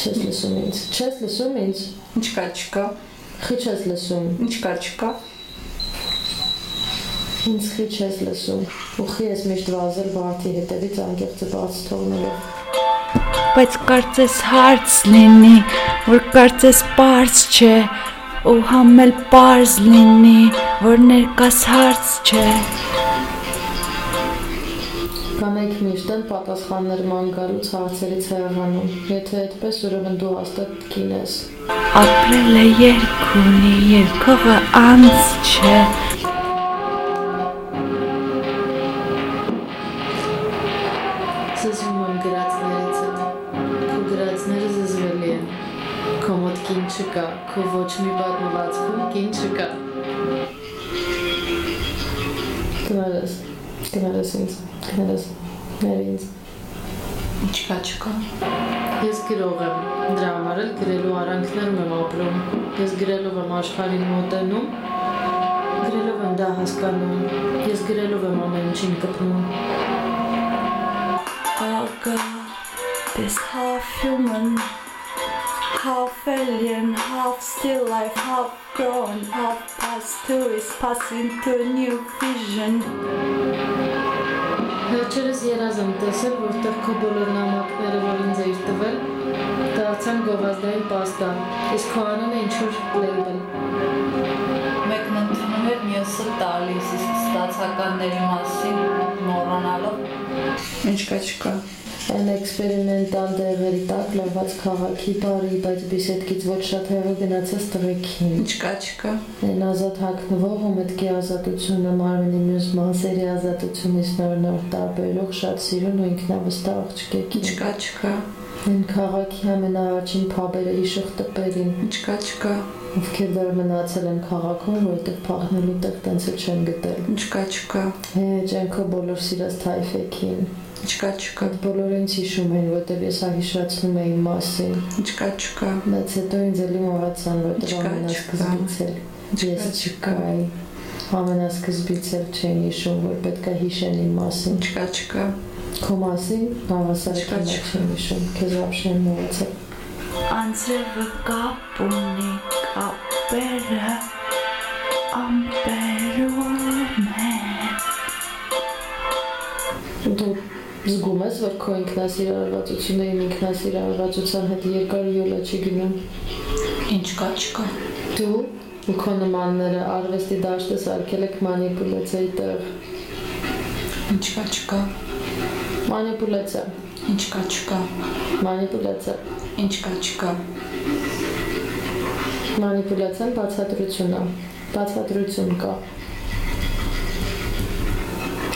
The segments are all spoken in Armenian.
Չես լսում ինձ։ Չես լսում ինձ։ Ինչ կա, չկա։ Խի չես լսում։ Ինչ կա, չկա։ Ինձ խի չես լսում։ Ու խի ես միշտ վազել բարթի հետևից անկեղծը բաց թողնելով։ բայց կարծես հարց լինի, որ կարծես པարզ չէ, ու համել པարզ լինի, որ ներկաս հարց չէ։ Կանայք միշտ են պատասխաններ ման գալուց հարցերից հեռանում։ Եթե այդպես, ուրեմն դու հաստատ կին ես։ Ապրելը երկ ունի, երկողը անց չէ։ Զզվում եմ գրածներից հետ։ Քո գրածները զզվելի են։ Քո մոտ կին չկա, քո ոչ մի պատմվածքում կին չկա։ Գնալես, գնալես ինձ, գնալես, ներ ինձ։ Ինչ կա, չկա։ Ես գրող եմ, դրա համար էլ գրելու արանքներում եմ ապրում։ Ես գրելով եմ աշխարհին մոտենում, գրելով եմ դա հասկանում։ Ես գրելով եմ ամեն ինչին կպնում։ this half human, half alien, half still life, half grown, half past two is passing to a new vision. Վերջերս երազ եմ տեսել, որտեղ քո բոլոր նամակները, որ ինձ էիր տվել, դարձան գովազդային պաստա, իսկ քո անունը ինչ-որ լեյբլ։ Մեկն ընդունում էր, մյուսը տալիս, իսկ ստացականների մասին մոռանալով։ Ինչ կա, չկա։ Այն էքսպերիմենտալ դեղերի տակ լավված քաղաքի բարի, բայց բիսեդկից ոչ շատ հեղը գնացած տղեկին։ Ինչ կա, չկա։ Այն ազատ հագնվող ու մտքի ազատությունը, մարմնի մյուս մասերի ազատությունից նոր-նոր տարբերող շատ սիրուն ու ինքնավստահ աղջկեք։ Ինչ կա, չկա։ Այն քաղաքի ամենաառաջին փաբերը հիշող տպերին, Ինչ կա, չկա։ ովքեր դեռ մնացել են քաղաքում, որտեղ փախնելու տեղ տենց չեն գտել։ Ինչ կա, չկա։ Հեչ այն քո բոլոր սիրած թայֆեքին։ Ինչ կա, չկա։ Այդ բոլորը ինձ հիշում են, որտեղ ես հիշացնում էի իմ մասին։ Ինչ կա, չկա։ Բայց հետո ինձ էլի մոռացան, որտեղ Չկա, ամենասկզբից էլ ես չկայի։ Ամենասկզբից էլ չեն հիշում, որ պետք է հիշեն իմ մասին։ Ինչ կա, չկա։ Քո մասին հավասարական Չկա, չկա։ չեն հիշում, քեզ вообще մոռացել։ Անձրևը կապ ունի, կապերը ամպերում են։ Դու զգում ես, որ քո ինքնասիրարարվածությունը իմ ինքնասիրարարվածության հետ երկար յոլա գնում։ Ինչ կա, չկա։ Դու ու քո նմանները արվեստի դաշտը սարքել եք մանիպուլյացիայի տեղ։ Ինչ կա, չկա։ Մանիպուլյացիա, Ինչ կա, չկա։ մանիպուլյացիա։ Ինչ կա, չկա։ Մանիպուլյացիան բացատրություն է։ Բացատրություն կա։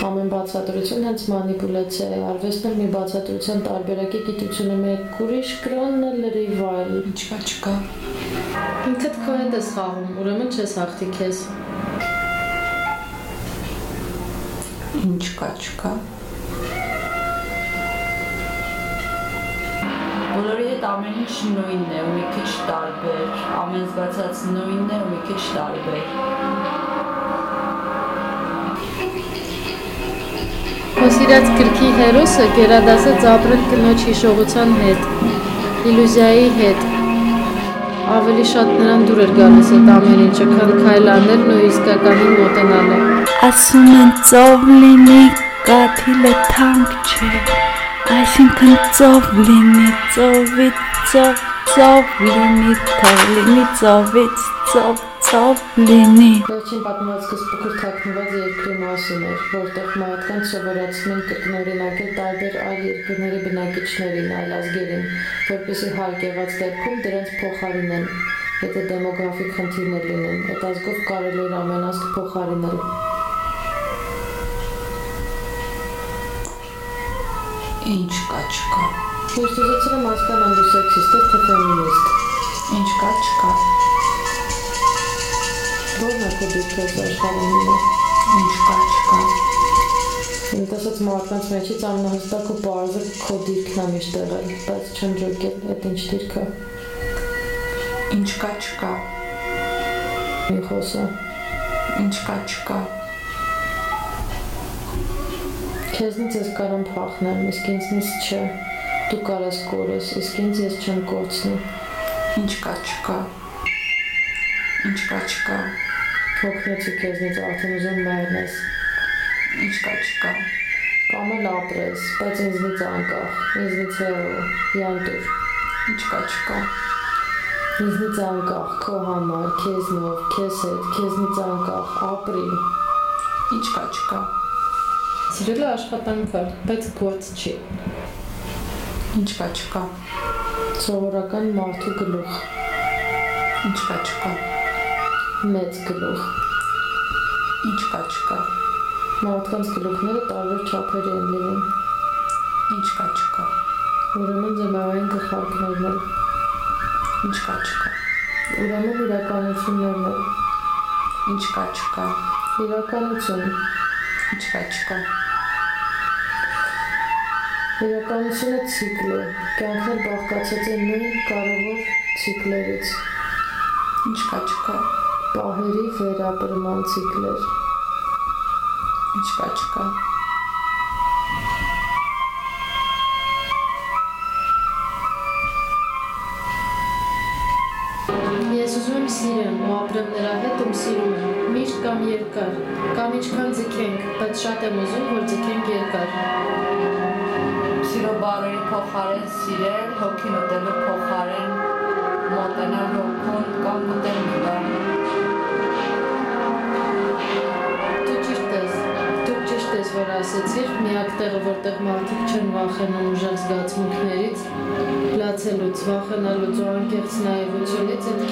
Ամեն բացատրություն հենց մանիպուլյացիա է։ Արվեստն էլ մի բացատրության տարբերակի գիտությունը մեկ ուրիշ կրոնն էլ լրիվայլ։ Ինչ կա, չկա։ Ինքդ քո հետ ես խաղում, ուրեմն չես հաղթի քեզ։ Ինչ կա, չկա։ Բոլորի հետ ամեն ինչ նույնն է, ու մի քիչ տարբեր։ Ամեն զգացած նույնն է, ու մի քիչ տարբեր։ Քո սիրած գրքի հերոսը գերադասեց ապրել կնոջ հիշողության հետ, իլյուզիայի հետ։ Ավելի շատ նրան դուր էր գալիս այդ ամեն ինչը, քան քայլաներն ու իսկականին մոտենալը։ Ասում են ծով լինի, կաթիլը թանկ չէ, այսինքն ծով լինի, ծովից ծով, ծով լինի, թող լինի ծովից ծով, ծով լինի։ Վերջին պատմվածքը սպուկուր թաքնված երկրի մասին էր, որտեղ մարդկանց սովորացնում են կրկնօրինակել տարբեր այլ երկրների բնակիչներին, այլ ազգերին, որպեսզի հարկ եղած դեպքում դրանց փոխարինեն, եթե դեմոգրաֆիկ խնդիրներ լինեն։ Այդ ազգով կարելի էր ամեն ազգ փոխարինել։ Ինչ կա, չկա։ Ես ուզեցել եմ հասկանալ դու սեքսիստ ես թե ֆեմինիստ։ Է քո դեպքը աշխարհում։ Ինչ կա, չկա։ Ինձ ասած մարդկանց մեջից ամենահստակ ու բարձր քո դիրքն է միշտ եղել, բայց չեմ ջոկել, այդ ինչ դիրքը։ Ինչ կա, չկա։ Մի խոսա։ Ինչ կա, չկա։ Քեզնից ես կարամ փախնեմ, իսկ ինձնից չէ։ Դու կարաս կորես, իսկ ինձ ես չեմ կորցնի։ Ինչ կա չկա։ Ինչ կա չկա։ Փոքրեցի քեզնից արդեն ուզում մեռնես։ Ինչ կա չկա։ Կամ էլ ապրես, բայց ինձնից անկախ, ինձնից հեռու, յանտուր։ Ինչ կա չկա։ Ինձնից անկախ, քո համար, քեզնով, քեզ հետ, քեզնից անկախ, ապրի։ Ինչ կա չկա։ Սիրելը աշխատանք է, բայց գործ չի։ Ինչ կա չկա։ Սովորական մարդու գլուխ, Ինչ կա չկա։ մեծ գլուխ։ Ինչ կա չկա։ Մարդկանց գլուխները տարբեր չափերի են լինում։ Ինչ կա չկա։ Ուրեմն ձմեռային գլխարկներն են, Ինչ կա չկա։ ուրեմն իրականություններն են, Ինչ կա չկա։ իրականություն։ Ինչ կա չկա։ Իրականությունը ցիկլ է, կյանքն բաղկացած է նույն կարևոր ցիկլերից։ Ինչ կա չկա։ Պահերի վերապրման ցիկլեր։ Ինչ կա չկա։ Ես ուզում եմ սիրեմ ու ապրեմ նրա հետ, ում սիրում եմ, միշտ կամ երկար, կամ ինչքան ձգենք, բայց շատ եմ ուզում, որ ձգենք երկար։ Սիրո բարերի փոխարեն սիրել, հոգին ուտելու փոխարեն մոտենալ հոգուն կամ ուտել մի բան։ ասեցիր, միակ տեղը, որտեղ մարդիկ չեն վախենում ուժեղ զգացմունքներից, լացելուց, վախենալուց ու անկեղծ նայողությունից այդ